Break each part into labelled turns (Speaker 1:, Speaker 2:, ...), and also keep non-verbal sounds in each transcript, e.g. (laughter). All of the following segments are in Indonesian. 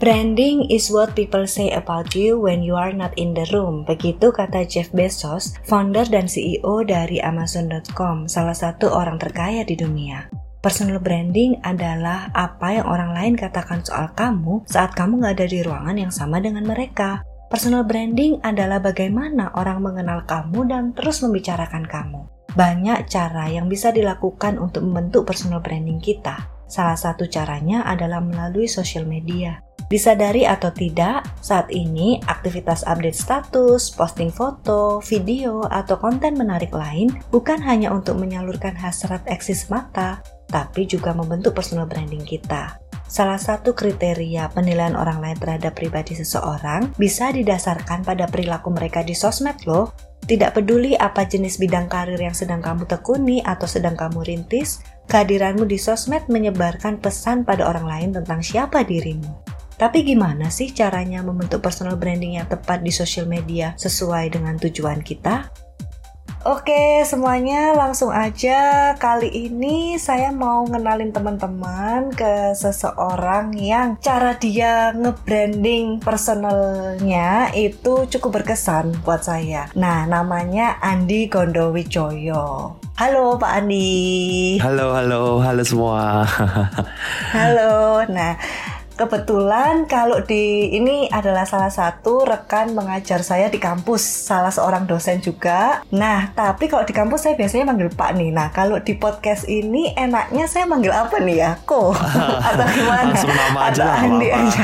Speaker 1: Branding is what people say about you when you are not in the room. Begitu kata Jeff Bezos, founder dan CEO dari Amazon.com, salah satu orang terkaya di dunia. Personal branding adalah apa yang orang lain katakan soal kamu saat kamu nggak ada di ruangan yang sama dengan mereka. Personal branding adalah bagaimana orang mengenal kamu dan terus membicarakan kamu. Banyak cara yang bisa dilakukan untuk membentuk personal branding kita. Salah satu caranya adalah melalui sosial media. Disadari atau tidak, saat ini aktivitas update status, posting foto, video, atau konten menarik lain bukan hanya untuk menyalurkan hasrat eksis mata, tapi juga membentuk personal branding kita. Salah satu kriteria penilaian orang lain terhadap pribadi seseorang bisa didasarkan pada perilaku mereka di sosmed loh. Tidak peduli apa jenis bidang karir yang sedang kamu tekuni atau sedang kamu rintis, kehadiranmu di sosmed menyebarkan pesan pada orang lain tentang siapa dirimu. Tapi gimana sih caranya membentuk personal branding yang tepat di sosial media sesuai dengan tujuan kita? Oke, semuanya langsung aja. Kali ini saya mau ngenalin teman-teman ke seseorang yang cara dia nge-branding personalnya itu cukup berkesan buat saya. Nah, namanya Andi Gondowijoyo. Halo Pak Andi.
Speaker 2: Halo, halo, halo semua. (laughs)
Speaker 1: halo. Nah, Kebetulan kalau di ini adalah salah satu rekan mengajar saya di kampus, salah seorang dosen juga. Nah, tapi kalau di kampus saya biasanya manggil Pak nih. Nah, kalau di podcast ini enaknya saya manggil apa nih ya? Ko (laughs) atau gimana?
Speaker 2: Langsung nama aja lah.
Speaker 1: Andi aja.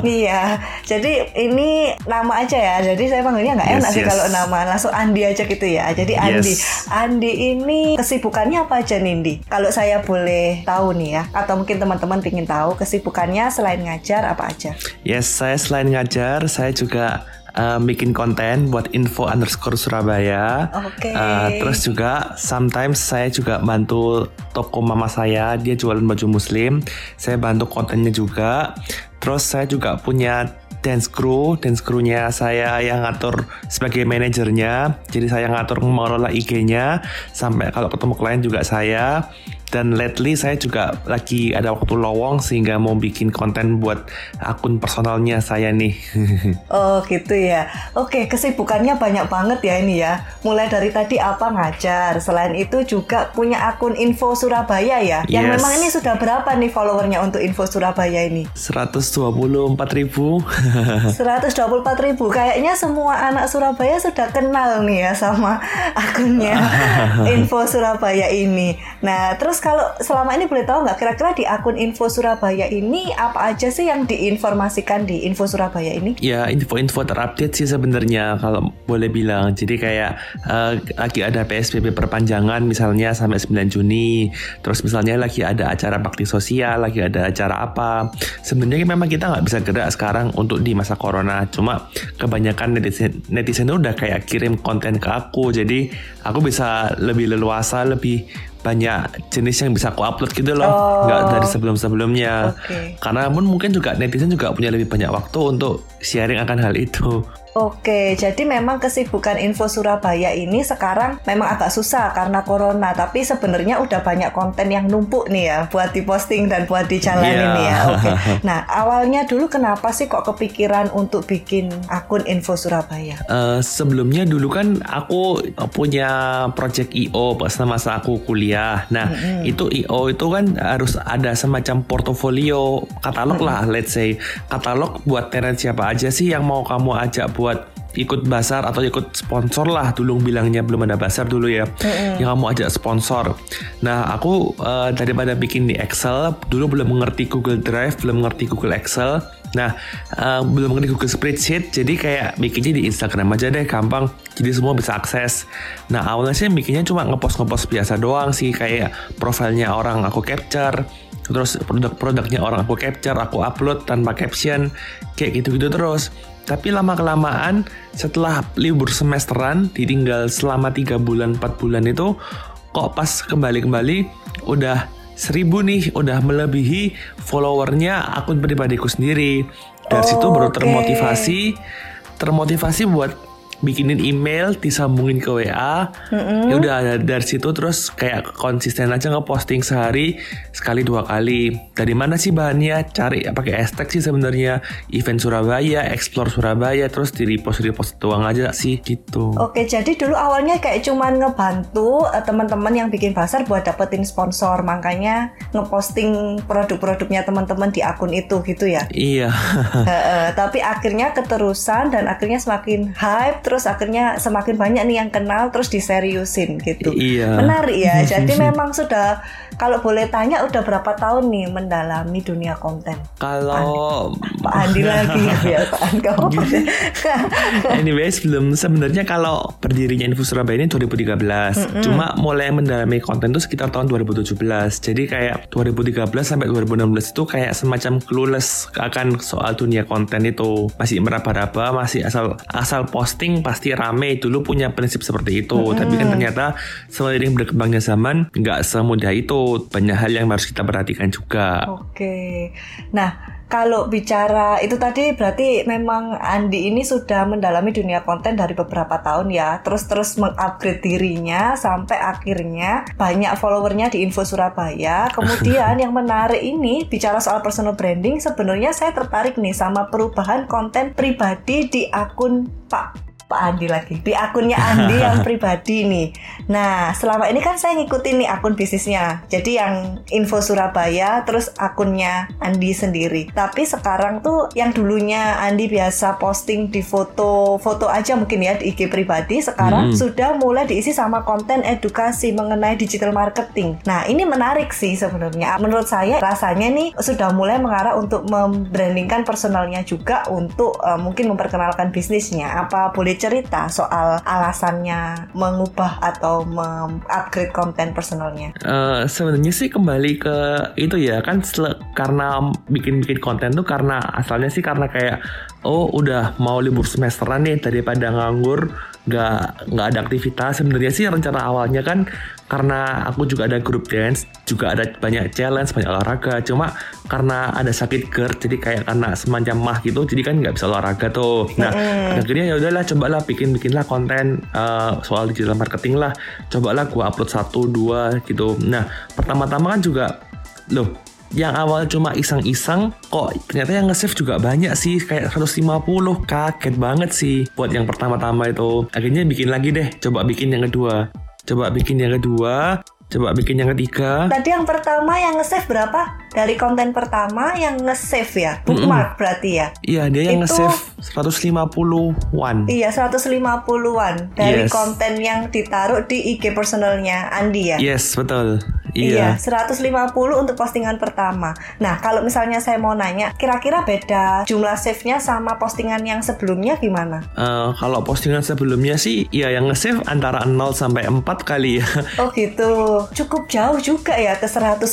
Speaker 1: nih (laughs) ya. Jadi ini nama aja ya. Jadi saya manggilnya nggak enak yes, sih kalau nama. Langsung Andi aja gitu ya. Jadi Andi. Yes. Andi ini kesibukannya apa aja Nindi? Kalau saya boleh tahu nih ya. Atau mungkin teman-teman ingin tahu kesibukannya selain selain ngajar apa aja?
Speaker 2: Yes, saya selain ngajar, saya juga uh, bikin konten buat info underscore Surabaya.
Speaker 1: Oke. Okay. Uh,
Speaker 2: terus juga sometimes saya juga bantu toko mama saya, dia jualan baju muslim. Saya bantu kontennya juga. Terus saya juga punya dance crew, dance crewnya saya yang ngatur sebagai manajernya. Jadi saya ngatur mengelola IG-nya sampai kalau ketemu klien juga saya dan lately saya juga lagi ada waktu lowong sehingga mau bikin konten buat akun personalnya saya nih. (laughs)
Speaker 1: oh gitu ya. Oke kesibukannya banyak banget ya ini ya. Mulai dari tadi apa ngajar. Selain itu juga punya akun info Surabaya ya. Yang yes. memang ini sudah berapa nih followernya untuk info Surabaya ini?
Speaker 2: 124 ribu. (laughs)
Speaker 1: 124 ribu. Kayaknya semua anak Surabaya sudah kenal nih ya sama (laughs) akunnya info Surabaya ini. Nah terus kalau selama ini boleh tahu nggak kira-kira di akun Info Surabaya ini apa aja sih yang diinformasikan di Info Surabaya ini?
Speaker 2: Ya info-info terupdate sih sebenarnya kalau boleh bilang. Jadi kayak uh, lagi ada PSBB perpanjangan misalnya sampai 9 Juni. Terus misalnya lagi ada acara bakti sosial, lagi ada acara apa. Sebenarnya memang kita nggak bisa gerak sekarang untuk di masa corona. Cuma kebanyakan netizen netizen udah kayak kirim konten ke aku. Jadi aku bisa lebih leluasa, lebih banyak jenis yang bisa aku upload gitu loh oh. nggak dari sebelum sebelumnya okay. karena pun mungkin juga netizen juga punya lebih banyak waktu untuk sharing akan hal itu
Speaker 1: Oke, jadi memang kesibukan Info Surabaya ini sekarang memang agak susah karena corona, tapi sebenarnya udah banyak konten yang numpuk nih ya buat diposting dan buat dijalanin yeah. ya. Oke. (laughs) Nah, awalnya dulu kenapa sih kok kepikiran untuk bikin akun Info Surabaya?
Speaker 2: Uh, sebelumnya dulu kan aku punya project IO pas masa aku kuliah. Nah, mm-hmm. itu IO itu kan harus ada semacam portofolio katalog mm-hmm. lah, let's say katalog buat tenant siapa aja sih yang mau kamu ajak buat buat ikut basar atau ikut sponsor lah. Dulu bilangnya belum ada basar dulu ya. Mm-hmm. yang kamu ajak sponsor. Nah aku uh, daripada bikin di Excel dulu belum mengerti Google Drive belum mengerti Google Excel. Nah uh, belum mengerti Google Spreadsheet jadi kayak bikinnya di Instagram aja deh gampang. Jadi semua bisa akses. Nah awalnya sih bikinnya cuma ngepost ngepost biasa doang sih kayak profilnya orang aku capture terus produk-produknya orang aku capture aku upload tanpa caption kayak gitu-gitu terus tapi lama kelamaan setelah libur semesteran ditinggal selama tiga bulan 4 bulan itu kok pas kembali-kembali udah seribu nih udah melebihi followernya akun pribadiku sendiri dari oh, situ baru okay. termotivasi termotivasi buat bikinin email disambungin ke WA mm-hmm. ya udah dari situ terus kayak konsisten aja ngeposting sehari sekali dua kali. Dari mana sih bahannya? Cari pakai hashtag sih sebenarnya. Event Surabaya explore Surabaya terus di repost repost doang aja sih gitu.
Speaker 1: Oke jadi dulu awalnya kayak cuman ngebantu uh, teman-teman yang bikin pasar buat dapetin sponsor. Makanya ngeposting produk-produknya teman-teman di akun itu gitu ya?
Speaker 2: Iya. (laughs)
Speaker 1: Uh, uh, tapi akhirnya keterusan dan akhirnya semakin hype terus akhirnya semakin banyak nih yang kenal terus diseriusin gitu.
Speaker 2: Iya.
Speaker 1: Menarik ya. (laughs) Jadi memang sudah kalau boleh tanya udah berapa tahun nih mendalami dunia konten?
Speaker 2: Kalau
Speaker 1: Pak Andi lagi (laughs) kebiasaan kamu.
Speaker 2: anyway, sebelum sebenarnya kalau berdirinya Info Surabaya ini 2013. Mm -hmm. Cuma mulai mendalami konten itu sekitar tahun 2017. Jadi kayak 2013 sampai 2016 itu kayak semacam clueless akan soal dunia konten itu. Masih meraba-raba, masih asal asal posting pasti rame dulu punya prinsip seperti itu. Hmm. tapi kan ternyata seiring berkembangnya zaman nggak semudah itu. Banyak hal yang harus kita perhatikan juga.
Speaker 1: Oke. Nah kalau bicara itu tadi berarti memang Andi ini sudah mendalami dunia konten dari beberapa tahun ya. Terus-terus mengupgrade dirinya sampai akhirnya banyak followernya di Info Surabaya. Kemudian (laughs) yang menarik ini bicara soal personal branding sebenarnya saya tertarik nih sama perubahan konten pribadi di akun Pak Pak Andi lagi di akunnya Andi yang (laughs) pribadi nih. Nah selama ini kan saya ngikutin nih akun bisnisnya. Jadi yang info Surabaya terus akunnya Andi sendiri. Tapi sekarang tuh yang dulunya Andi biasa posting di foto foto aja mungkin ya di IG pribadi sekarang hmm. sudah mulai diisi sama konten edukasi mengenai digital marketing. Nah ini menarik sih sebenarnya. Menurut saya rasanya nih sudah mulai mengarah untuk membrandingkan personalnya juga untuk uh, mungkin memperkenalkan bisnisnya. Apa boleh cerita soal alasannya mengubah atau mengupgrade konten personalnya?
Speaker 2: Uh, Sebenarnya sih kembali ke itu ya kan karena bikin-bikin konten tuh karena asalnya sih karena kayak oh udah mau libur semesteran nih daripada nganggur nggak nggak ada aktivitas. Sebenarnya sih rencana awalnya kan karena aku juga ada grup dance juga ada banyak challenge banyak olahraga. Cuma karena ada sakit GERD jadi kayak karena semacam mah gitu jadi kan nggak bisa olahraga tuh. Nah mm. akhirnya ya udahlah cobalah bikin bikinlah konten uh, soal digital marketing lah. Cobalah gua upload satu dua gitu. Nah pertama-tama kan juga loh yang awal cuma iseng-iseng kok ternyata yang nge-save juga banyak sih kayak 150 kaget banget sih. Buat yang pertama-tama itu akhirnya bikin lagi deh coba bikin yang kedua. Coba bikin yang kedua coba bikin yang ketiga.
Speaker 1: Tadi yang pertama yang nge-save berapa? Dari konten pertama yang nge-save ya? Bookmark mm -mm. berarti ya?
Speaker 2: Iya dia yang nge-save 150-an
Speaker 1: iya 150-an dari yes. konten yang ditaruh di IG personalnya Andi ya?
Speaker 2: Yes betul
Speaker 1: Iya. iya, 150 untuk postingan pertama. Nah, kalau misalnya saya mau nanya, kira-kira beda jumlah save-nya sama postingan yang sebelumnya gimana?
Speaker 2: Uh, kalau postingan sebelumnya sih, ya yang nge-save antara 0 sampai 4 kali ya. (laughs)
Speaker 1: Oh gitu, cukup jauh juga ya ke 150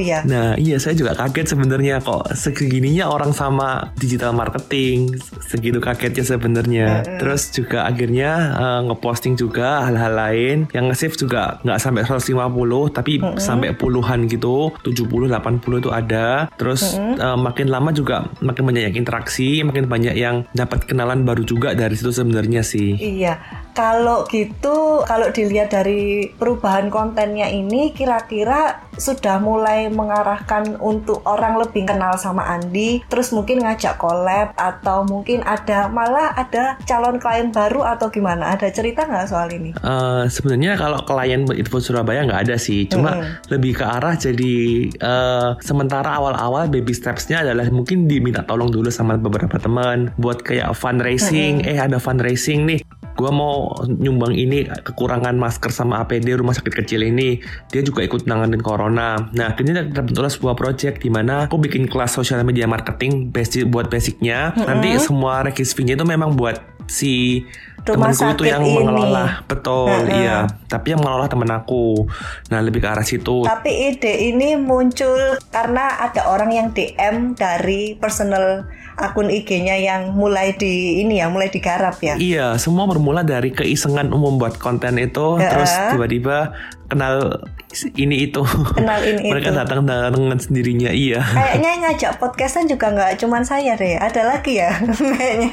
Speaker 1: ya.
Speaker 2: Nah, iya saya juga kaget sebenarnya kok segininya orang sama digital marketing segitu kagetnya sebenarnya mm -hmm. terus juga akhirnya uh, ngeposting juga hal-hal lain yang nge-save juga nggak sampai 150 tapi mm -hmm. sampai puluhan gitu 70 80 itu ada terus mm -hmm. uh, makin lama juga makin banyak yang interaksi makin banyak yang dapat kenalan baru juga dari situ sebenarnya sih
Speaker 1: iya kalau gitu, kalau dilihat dari perubahan kontennya ini, kira-kira sudah mulai mengarahkan untuk orang lebih kenal sama Andi, terus mungkin ngajak collab atau mungkin ada malah ada calon klien baru atau gimana? Ada cerita nggak soal ini?
Speaker 2: Uh, Sebenarnya kalau klien Info Surabaya nggak ada sih, cuma hmm. lebih ke arah jadi uh, sementara awal-awal baby stepsnya adalah mungkin diminta tolong dulu sama beberapa teman buat kayak fundraising, hmm. eh ada fundraising nih gue mau nyumbang ini kekurangan masker sama APD rumah sakit kecil ini dia juga ikut nanganin corona nah akhirnya terbentuklah sebuah project di mana aku bikin kelas social media marketing basic buat basicnya mm -hmm. nanti semua rekis fee-nya itu memang buat si temanku itu yang ini. mengelola betul uh iya. Tapi yang mengelola temen aku. Nah lebih ke arah situ.
Speaker 1: Tapi ide ini muncul karena ada orang yang DM dari personal akun IG-nya yang mulai di ini ya, mulai digarap ya.
Speaker 2: Iya, semua bermula dari keisengan umum buat konten itu, uh terus tiba-tiba kenal ini itu.
Speaker 1: Kenal ini (laughs)
Speaker 2: Mereka
Speaker 1: itu.
Speaker 2: datang dengan sendirinya iya.
Speaker 1: Kayaknya yang ngajak (laughs) podcastan juga nggak cuman saya deh. Ada lagi ya (laughs) kayaknya.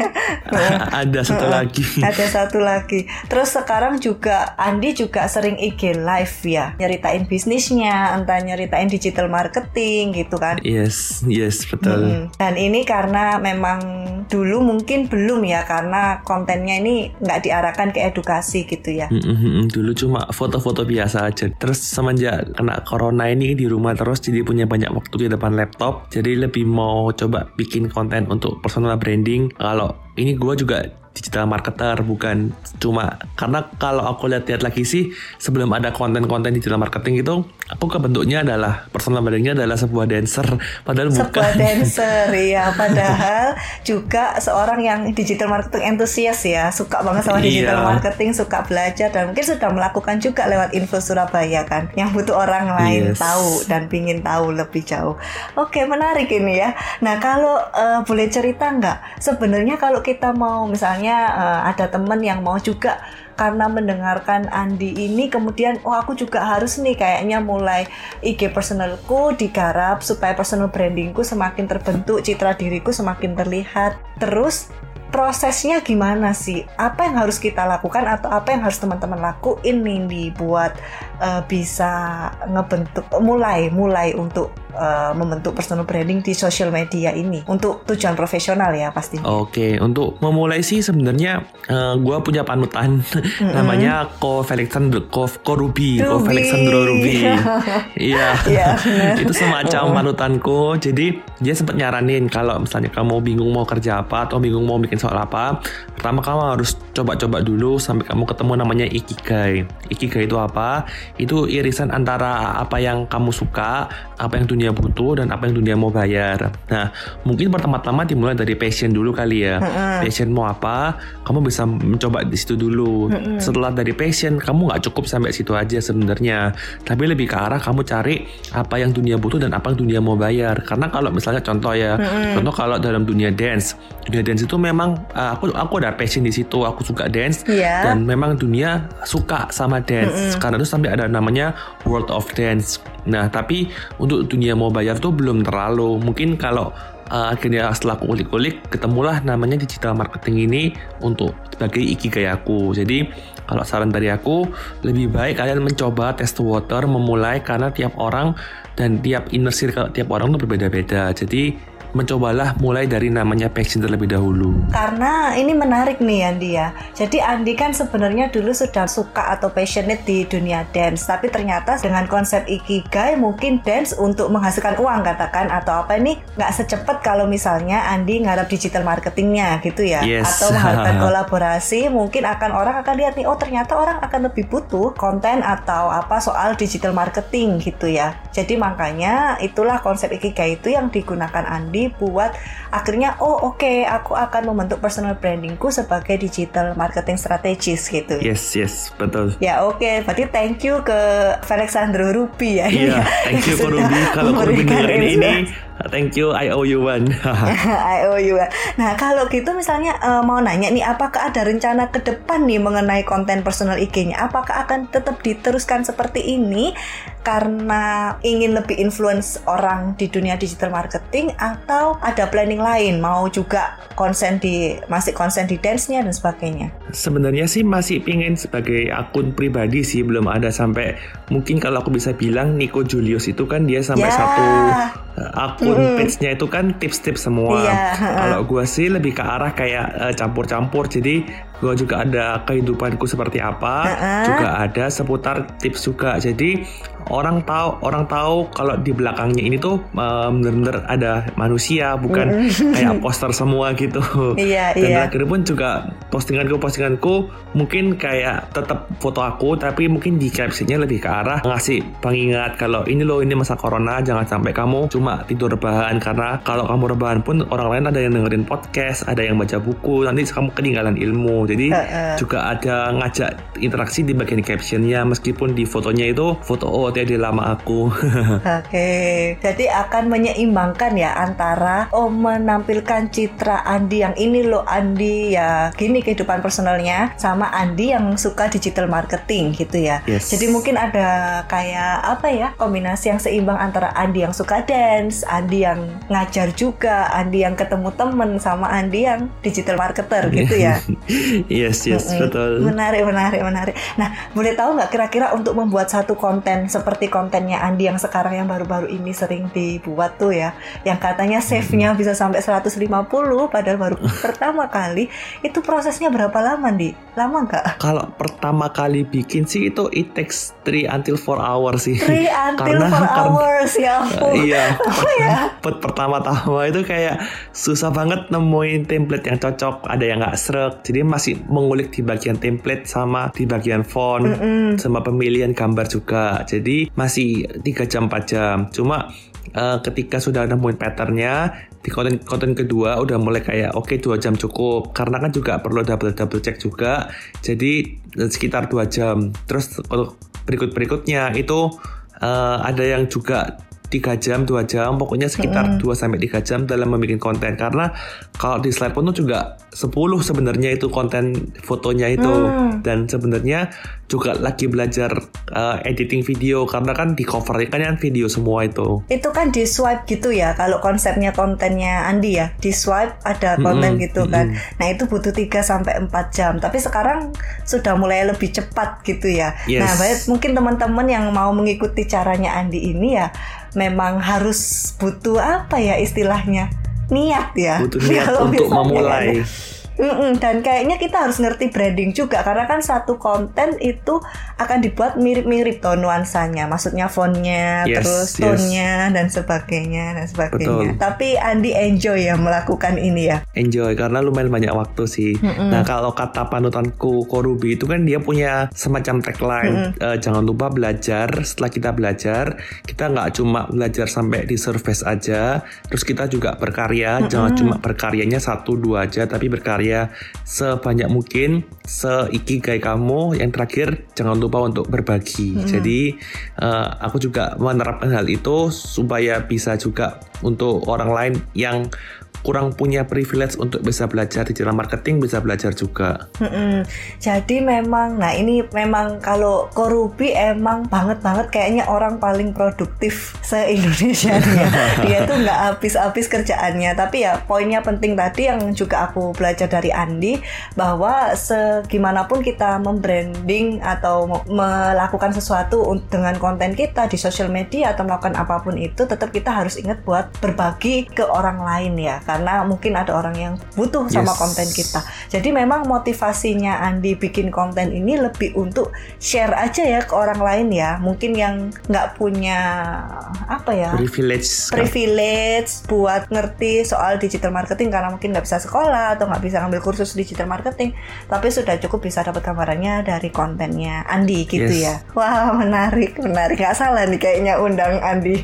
Speaker 2: Ada satu lagi.
Speaker 1: Ada satu lagi. Terus sekarang juga Andi juga sering IG live ya, nyeritain bisnisnya, entah nyeritain digital marketing gitu kan.
Speaker 2: Yes, yes betul.
Speaker 1: Mm-mm. Dan ini karena memang dulu mungkin belum ya karena kontennya ini nggak diarahkan ke edukasi gitu ya.
Speaker 2: Mm. Dulu cuma foto-foto biasa aja. Terus semenjak kena corona ini di rumah terus jadi punya banyak waktu di depan laptop. Jadi lebih mau coba bikin konten untuk personal branding. Kalau ini gue juga digital marketer bukan cuma karena kalau aku lihat-lihat lagi sih sebelum ada konten-konten digital marketing itu aku kebentuknya adalah personal brandingnya adalah sebuah dancer padahal
Speaker 1: Sebuah
Speaker 2: bukan (laughs)
Speaker 1: dancer ya, padahal juga seorang yang digital marketing entusias ya, suka banget sama digital
Speaker 2: Iya.
Speaker 1: marketing, suka belajar dan mungkin sudah melakukan juga lewat info Surabaya kan, yang butuh orang lain
Speaker 2: Yes.
Speaker 1: tahu dan pingin tahu lebih jauh. Oke menarik ini ya. Nah kalau eh, boleh cerita nggak, sebenarnya kalau kita mau misalnya eh, ada teman yang mau juga karena mendengarkan Andi ini kemudian oh aku juga harus nih kayaknya mulai IG personalku digarap supaya personal brandingku semakin terbentuk citra diriku semakin terlihat. Terus prosesnya gimana sih? Apa yang harus kita lakukan atau apa yang harus teman-teman lakuin nih dibuat eh, bisa ngebentuk mulai mulai untuk eh, membentuk personal branding di social media ini untuk tujuan profesional ya pasti
Speaker 2: Oke, untuk memulai sih sebenarnya gue punya panutan namanya Ko Felixandro Ko, Ko Ruby, Ko
Speaker 1: Ruby.
Speaker 2: Felixandro Ruby. (laughs) Iya.
Speaker 1: Iya, benar.
Speaker 2: itu semacam panutanku. Jadi dia sempat nyaranin kalau misalnya kamu bingung mau kerja apa atau bingung mau bikin soal apa, pertama kamu harus coba-coba dulu sampai kamu ketemu namanya ikigai. Ikigai itu apa? Itu irisan antara apa yang kamu suka, apa yang dunia butuh dan apa yang dunia mau bayar. Nah, mungkin pertama-tama dimulai dari passion dulu kali ya. Passion mau apa? Kamu bisa mencoba di situ dulu. Setelah dari passion, kamu nggak cukup sampai situ aja sebenarnya. Tapi lebih ke arah kamu cari apa yang dunia butuh dan apa yang dunia mau bayar. Karena kalau misalnya contoh ya, contoh kalau dalam dunia dance, dunia dance itu memang uh, aku aku ada passion di situ, aku suka dance
Speaker 1: Iya.
Speaker 2: dan memang dunia suka sama dance. Karena itu sampai ada namanya World of Dance. Nah, tapi untuk dunia mau bayar tuh belum terlalu. Mungkin kalau uh, akhirnya setelah aku kulik-kulik ketemulah namanya digital marketing ini untuk sebagai ikigai aku. Jadi kalau saran dari aku lebih baik kalian mencoba test water memulai karena tiap orang dan tiap inner circle tiap orang tuh berbeda-beda. Jadi mencobalah mulai dari namanya passion terlebih dahulu.
Speaker 1: Karena ini menarik nih Andi ya. Jadi Andi kan sebenarnya dulu sudah suka atau passionate di dunia dance, tapi ternyata dengan konsep ikigai mungkin dance untuk menghasilkan uang katakan atau apa ini nggak secepat kalau misalnya Andi ngarap digital marketingnya gitu ya,
Speaker 2: Yes.
Speaker 1: atau mengharapkan (laughs) kolaborasi mungkin akan orang akan lihat nih oh ternyata orang akan lebih butuh konten atau apa soal digital marketing gitu ya. Jadi makanya itulah konsep ikigai itu yang digunakan Andi buat akhirnya oh oke aku akan membentuk personal brandingku sebagai digital marketing strategis gitu.
Speaker 2: Yes, yes, betul.
Speaker 1: Ya oke, berarti thank you ke Alexandro Ruby ya.
Speaker 2: Iya, thank you (laughs)
Speaker 1: sudah
Speaker 2: Ruby. Kalau Ruby dengerin ini. Thank you, I owe you one. (laughs)
Speaker 1: I owe you. Nah kalau gitu misalnya eh, mau nanya nih, apakah ada rencana ke depan nih mengenai konten personal IG-nya? Apakah akan tetap diteruskan seperti ini karena ingin lebih influence orang di dunia digital marketing atau ada planning lain? Mau juga konsen di masih konsen di dance-nya dan sebagainya?
Speaker 2: Sebenarnya sih masih pingin sebagai akun pribadi sih belum ada sampai mungkin kalau aku bisa bilang Nico Julius itu kan dia sampai
Speaker 1: Ya.
Speaker 2: satu uh, akun page-nya itu kan tips-tips semua.
Speaker 1: Iya, heeh.
Speaker 2: Kalau gua sih lebih ke arah kayak uh, campur-campur. Jadi gua juga ada kehidupanku seperti apa,
Speaker 1: Heeh.
Speaker 2: juga ada seputar tips juga. Jadi orang tahu orang tahu kalau di belakangnya ini tuh uh, bener-bener ada manusia bukan (laughs) kayak poster semua gitu.
Speaker 1: Iya,
Speaker 2: Dan
Speaker 1: iya.
Speaker 2: terakhir pun juga postinganku postinganku mungkin kayak tetap foto aku tapi mungkin di captionnya lebih ke arah ngasih pengingat kalau ini loh ini masa corona jangan sampai kamu cuma tidur rebahan karena kalau kamu rebahan pun orang lain ada yang dengerin podcast ada yang baca buku nanti kamu ketinggalan ilmu. Jadi uh, uh. juga ada ngajak interaksi di bagian captionnya meskipun di fotonya itu foto oh dia lama aku. (laughs)
Speaker 1: Oke, okay. jadi akan menyeimbangkan ya antara oh menampilkan citra Andi yang ini loh Andi ya gini kehidupan personalnya sama Andi yang suka digital marketing gitu ya. Yes. Jadi mungkin ada kayak apa ya kombinasi yang seimbang antara Andi yang suka dance, Andi yang ngajar juga, Andi yang ketemu temen sama Andi yang digital marketer gitu ya. (laughs)
Speaker 2: yes, yes, mm -hmm. betul.
Speaker 1: Menarik, menarik, menarik. Nah, boleh tahu nggak kira-kira untuk membuat satu konten seperti kontennya Andi yang sekarang yang baru-baru ini sering dibuat tuh ya, yang katanya save-nya bisa sampai 150 padahal baru (laughs) pertama kali, itu prosesnya berapa lama, Di? Lama nggak?
Speaker 2: Kalau pertama kali bikin sih itu it takes 3 until 4 hours sih.
Speaker 1: 3 (laughs) until 4 hours, ya (laughs) ampun.
Speaker 2: iya. Oh ya. Pertama-tama itu kayak susah banget nemuin template yang cocok, ada yang nggak serak. Jadi masih mengulik di bagian template sama di bagian font, mm -mm. sama pemilihan gambar juga. Jadi masih 3 jam 4 jam. Cuma uh, ketika sudah nemuin patternnya di konten konten kedua udah mulai kayak oke okay, dua jam cukup karena kan juga perlu double double check juga jadi sekitar dua jam terus berikut berikutnya itu uh, ada yang juga tiga jam dua jam pokoknya sekitar dua sampai tiga jam dalam membuat konten karena kalau di slide pun juga 10 sebenarnya itu konten fotonya itu hmm. dan sebenarnya juga lagi belajar uh, editing video karena kan di cover kan yang video semua itu.
Speaker 1: Itu kan di swipe gitu ya kalau konsepnya kontennya Andi ya. Di swipe ada konten mm -hmm. gitu kan. Mm -hmm. Nah, itu butuh 3 sampai 4 jam. Tapi sekarang sudah mulai lebih cepat gitu ya. Yes. Nah, baik mungkin teman-teman yang mau mengikuti caranya Andi ini ya memang harus butuh apa ya istilahnya? Niat ya.
Speaker 2: Butuh niat (laughs) untuk memulai.
Speaker 1: Mm-mm, dan kayaknya kita harus ngerti branding juga karena kan satu konten itu akan dibuat mirip-mirip tuh nuansanya, maksudnya fontnya, yes, terus tone-nya yes. dan sebagainya dan sebagainya. Betul. Tapi Andi enjoy ya melakukan ini ya.
Speaker 2: Enjoy karena lumayan banyak waktu sih. Mm-mm. Nah kalau kata panutanku Korubi itu kan dia punya semacam tagline, uh, jangan lupa belajar. Setelah kita belajar, kita nggak cuma belajar sampai di surface aja, terus kita juga berkarya. Mm-mm. Jangan cuma berkaryanya satu dua aja, tapi berkarya karya sebanyak mungkin seikigai kamu yang terakhir jangan lupa untuk berbagi hmm. jadi uh, aku juga menerapkan hal itu supaya bisa juga untuk orang lain yang kurang punya privilege untuk bisa belajar digital marketing bisa belajar juga.
Speaker 1: Hmm, jadi memang, nah ini memang kalau Korubi emang banget banget kayaknya orang paling produktif se Indonesia ya. (laughs) Dia tuh nggak habis-habis kerjaannya. Tapi ya poinnya penting tadi yang juga aku belajar dari Andi bahwa segimanapun kita membranding atau melakukan sesuatu dengan konten kita di sosial media atau melakukan apa pun itu, tetap kita harus ingat buat berbagi ke orang lain ya karena mungkin ada orang yang butuh sama yes. konten kita. Jadi memang motivasinya Andi bikin konten ini lebih untuk share aja ya ke orang lain ya. Mungkin yang nggak punya apa ya
Speaker 2: privilege
Speaker 1: privilege buat ngerti soal digital marketing karena mungkin nggak bisa sekolah atau nggak bisa ngambil kursus digital marketing, tapi sudah cukup bisa dapat gambarannya dari kontennya Andi gitu yes. ya. Wah menarik menarik nggak salah nih kayaknya undang Andi.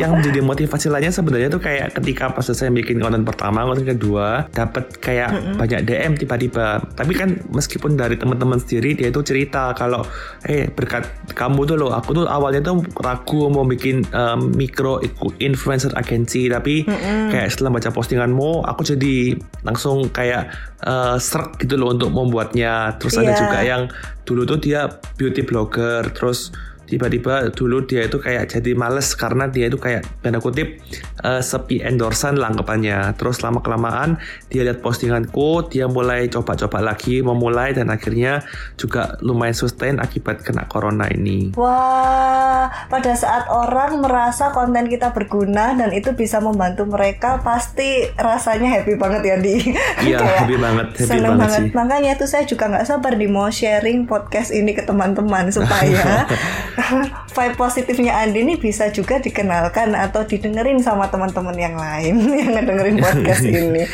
Speaker 2: yang (laughs) menjadi motivasi lainnya sebenarnya tuh kayak ketika pas saya bikin bikin konten pertama konten kedua dapat kayak mm -hmm. banyak DM tiba-tiba tapi kan meskipun dari teman-teman sendiri dia itu cerita kalau eh berkat kamu tuh loh aku tuh awalnya tuh ragu mau bikin um, micro influencer agency tapi mm -hmm. kayak setelah baca postinganmu aku jadi langsung kayak uh, serak gitu loh untuk membuatnya terus yeah. ada iya. juga yang dulu tuh dia beauty blogger terus tiba-tiba dulu dia itu kayak jadi males karena dia itu kayak tanda kutip uh, sepi endorsan lah anggapannya. Terus lama kelamaan dia lihat postinganku dia mulai coba-coba lagi memulai dan akhirnya juga lumayan sustain akibat kena corona ini.
Speaker 1: Wah pada saat orang merasa konten kita berguna dan itu bisa membantu mereka pasti rasanya happy banget ya di?
Speaker 2: Iya (laughs) happy banget happy
Speaker 1: banget, banget. sih. Makanya itu saya juga nggak sabar di mau sharing podcast ini ke teman-teman supaya (laughs) (laughs) vibe positifnya Andi ini bisa juga dikenalkan atau didengerin sama teman-teman yang lain (laughs) yang ngedengerin podcast (laughs) ini.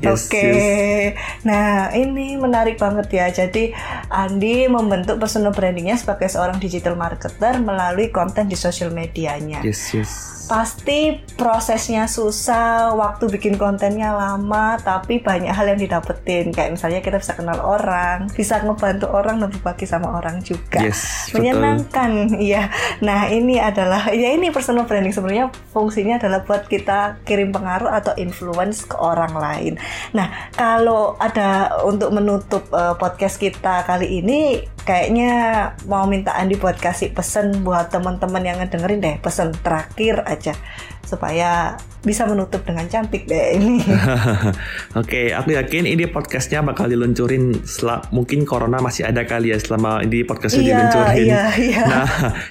Speaker 1: yes, Oke, okay. yes. nah ini menarik banget ya. Jadi Andi membentuk personal brandingnya sebagai seorang digital marketer melalui konten di sosial medianya.
Speaker 2: Yes, yes
Speaker 1: Pasti prosesnya susah, waktu bikin kontennya lama, tapi banyak hal yang didapetin. Kayak misalnya kita bisa kenal orang, bisa ngebantu orang dan berbagi sama orang juga.
Speaker 2: Yes.
Speaker 1: Menyenangkan, iya. Nah ini adalah, ya ini personal branding sebenarnya fungsinya adalah buat kita kirim pengaruh atau influence ke orang lain. Nah kalau ada untuk menutup uh, podcast kita kali ini, kayaknya mau minta Andi buat kasih pesan buat teman-teman yang ngedengerin deh, pesan terakhir aja supaya bisa menutup dengan cantik deh ini. (laughs)
Speaker 2: Oke, okay, aku yakin ini podcastnya bakal diluncurin setelah mungkin corona masih ada kali ya selama ini podcastnya iya, diluncurin. Iya, iya. (laughs) Nah,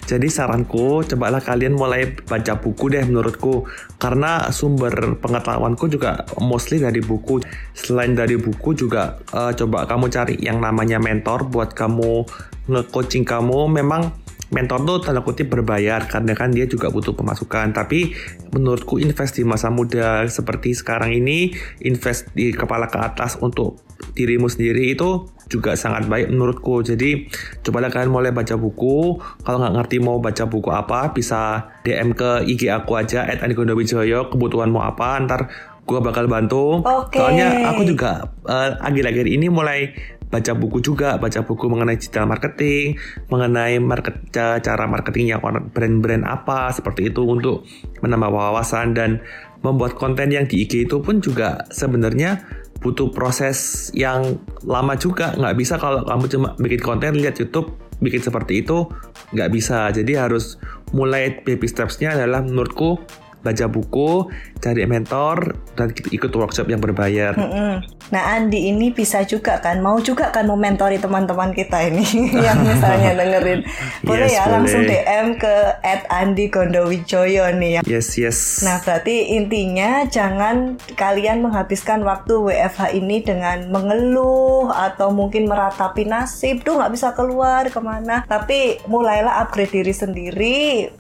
Speaker 2: jadi saranku cobalah kalian mulai baca buku deh menurutku karena sumber pengetahuanku juga mostly dari buku. Selain dari buku juga uh, coba kamu cari yang namanya mentor buat kamu nge-coaching kamu memang mentor tuh tanda kutip berbayar karena kan dia juga butuh pemasukan tapi menurutku invest di masa muda seperti sekarang ini invest di kepala ke atas untuk dirimu sendiri itu juga sangat baik menurutku jadi cobalah kalian mulai baca buku kalau nggak ngerti mau baca buku apa bisa DM ke IG aku aja at Wijoyo kebutuhan mau apa ntar gue bakal bantu.
Speaker 1: Okay.
Speaker 2: Soalnya aku juga uh, akhir-akhir ini mulai baca buku juga, baca buku mengenai digital marketing, mengenai market cara marketingnya brand-brand apa seperti itu untuk menambah wawasan dan membuat konten yang di IG itu pun juga sebenarnya butuh proses yang lama juga. Nggak bisa kalau kamu cuma bikin konten lihat YouTube bikin seperti itu nggak bisa. Jadi harus mulai baby stepsnya adalah menurutku baca buku, cari mentor, dan ikut workshop yang berbayar. Mm
Speaker 1: -hmm. Nah Andi ini bisa juga kan, mau juga kan mementori teman-teman kita ini (laughs) yang misalnya (laughs) dengerin. Boleh yes, ya boleh. langsung DM ke at Andi Gondowijoyo nih ya.
Speaker 2: Yes, yes.
Speaker 1: Nah berarti intinya jangan kalian menghabiskan waktu WFH ini dengan mengeluh atau mungkin meratapi nasib. Tuh nggak bisa keluar ke mana. Tapi mulailah upgrade diri sendiri,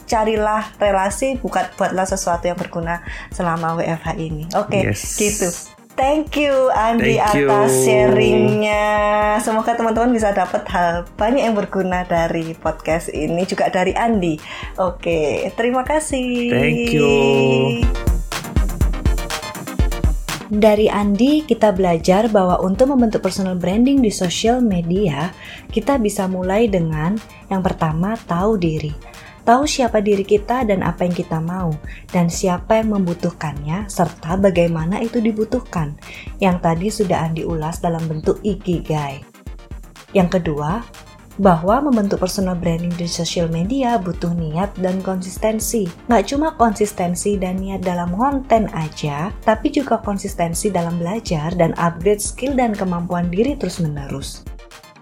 Speaker 1: carilah relasi, bukan buatlah sesuatu sesuatu yang berguna selama WFH ini. Oke, okay, yes. gitu. Thank you Andi Thank you. atas sharingnya. Semoga teman-teman bisa dapat hal banyak yang berguna dari podcast ini juga dari Andi. Oke, terima kasih.
Speaker 2: Thank you.
Speaker 1: Dari Andi, kita belajar bahwa untuk membentuk personal branding di sosial media, kita bisa mulai dengan yang pertama tahu diri tahu siapa diri kita dan apa yang kita mau, dan siapa yang membutuhkannya, serta bagaimana itu dibutuhkan, yang tadi sudah Andi ulas dalam bentuk ikigai. Yang kedua, bahwa membentuk personal branding di social media butuh niat dan konsistensi. Nggak cuma konsistensi dan niat dalam konten aja, tapi juga konsistensi dalam belajar dan upgrade skill dan kemampuan diri terus-menerus.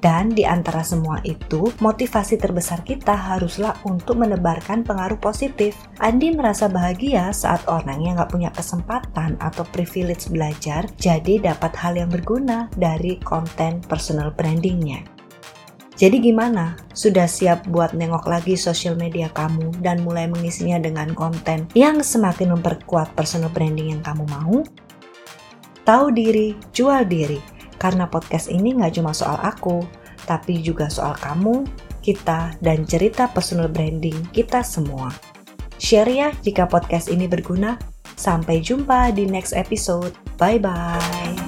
Speaker 1: Dan di antara semua itu, motivasi terbesar kita haruslah untuk menebarkan pengaruh positif. Andi merasa bahagia saat orang yang nggak punya kesempatan atau privilege belajar, jadi dapat hal yang berguna dari konten personal brandingnya. Jadi gimana? Sudah siap buat nengok lagi sosial media kamu dan mulai mengisinya dengan konten yang semakin memperkuat personal branding yang kamu mau? Tahu diri, jual diri karena podcast ini nggak cuma soal aku, tapi juga soal kamu, kita, dan cerita personal branding kita semua. Share ya jika podcast ini berguna. Sampai jumpa di next episode. Bye-bye.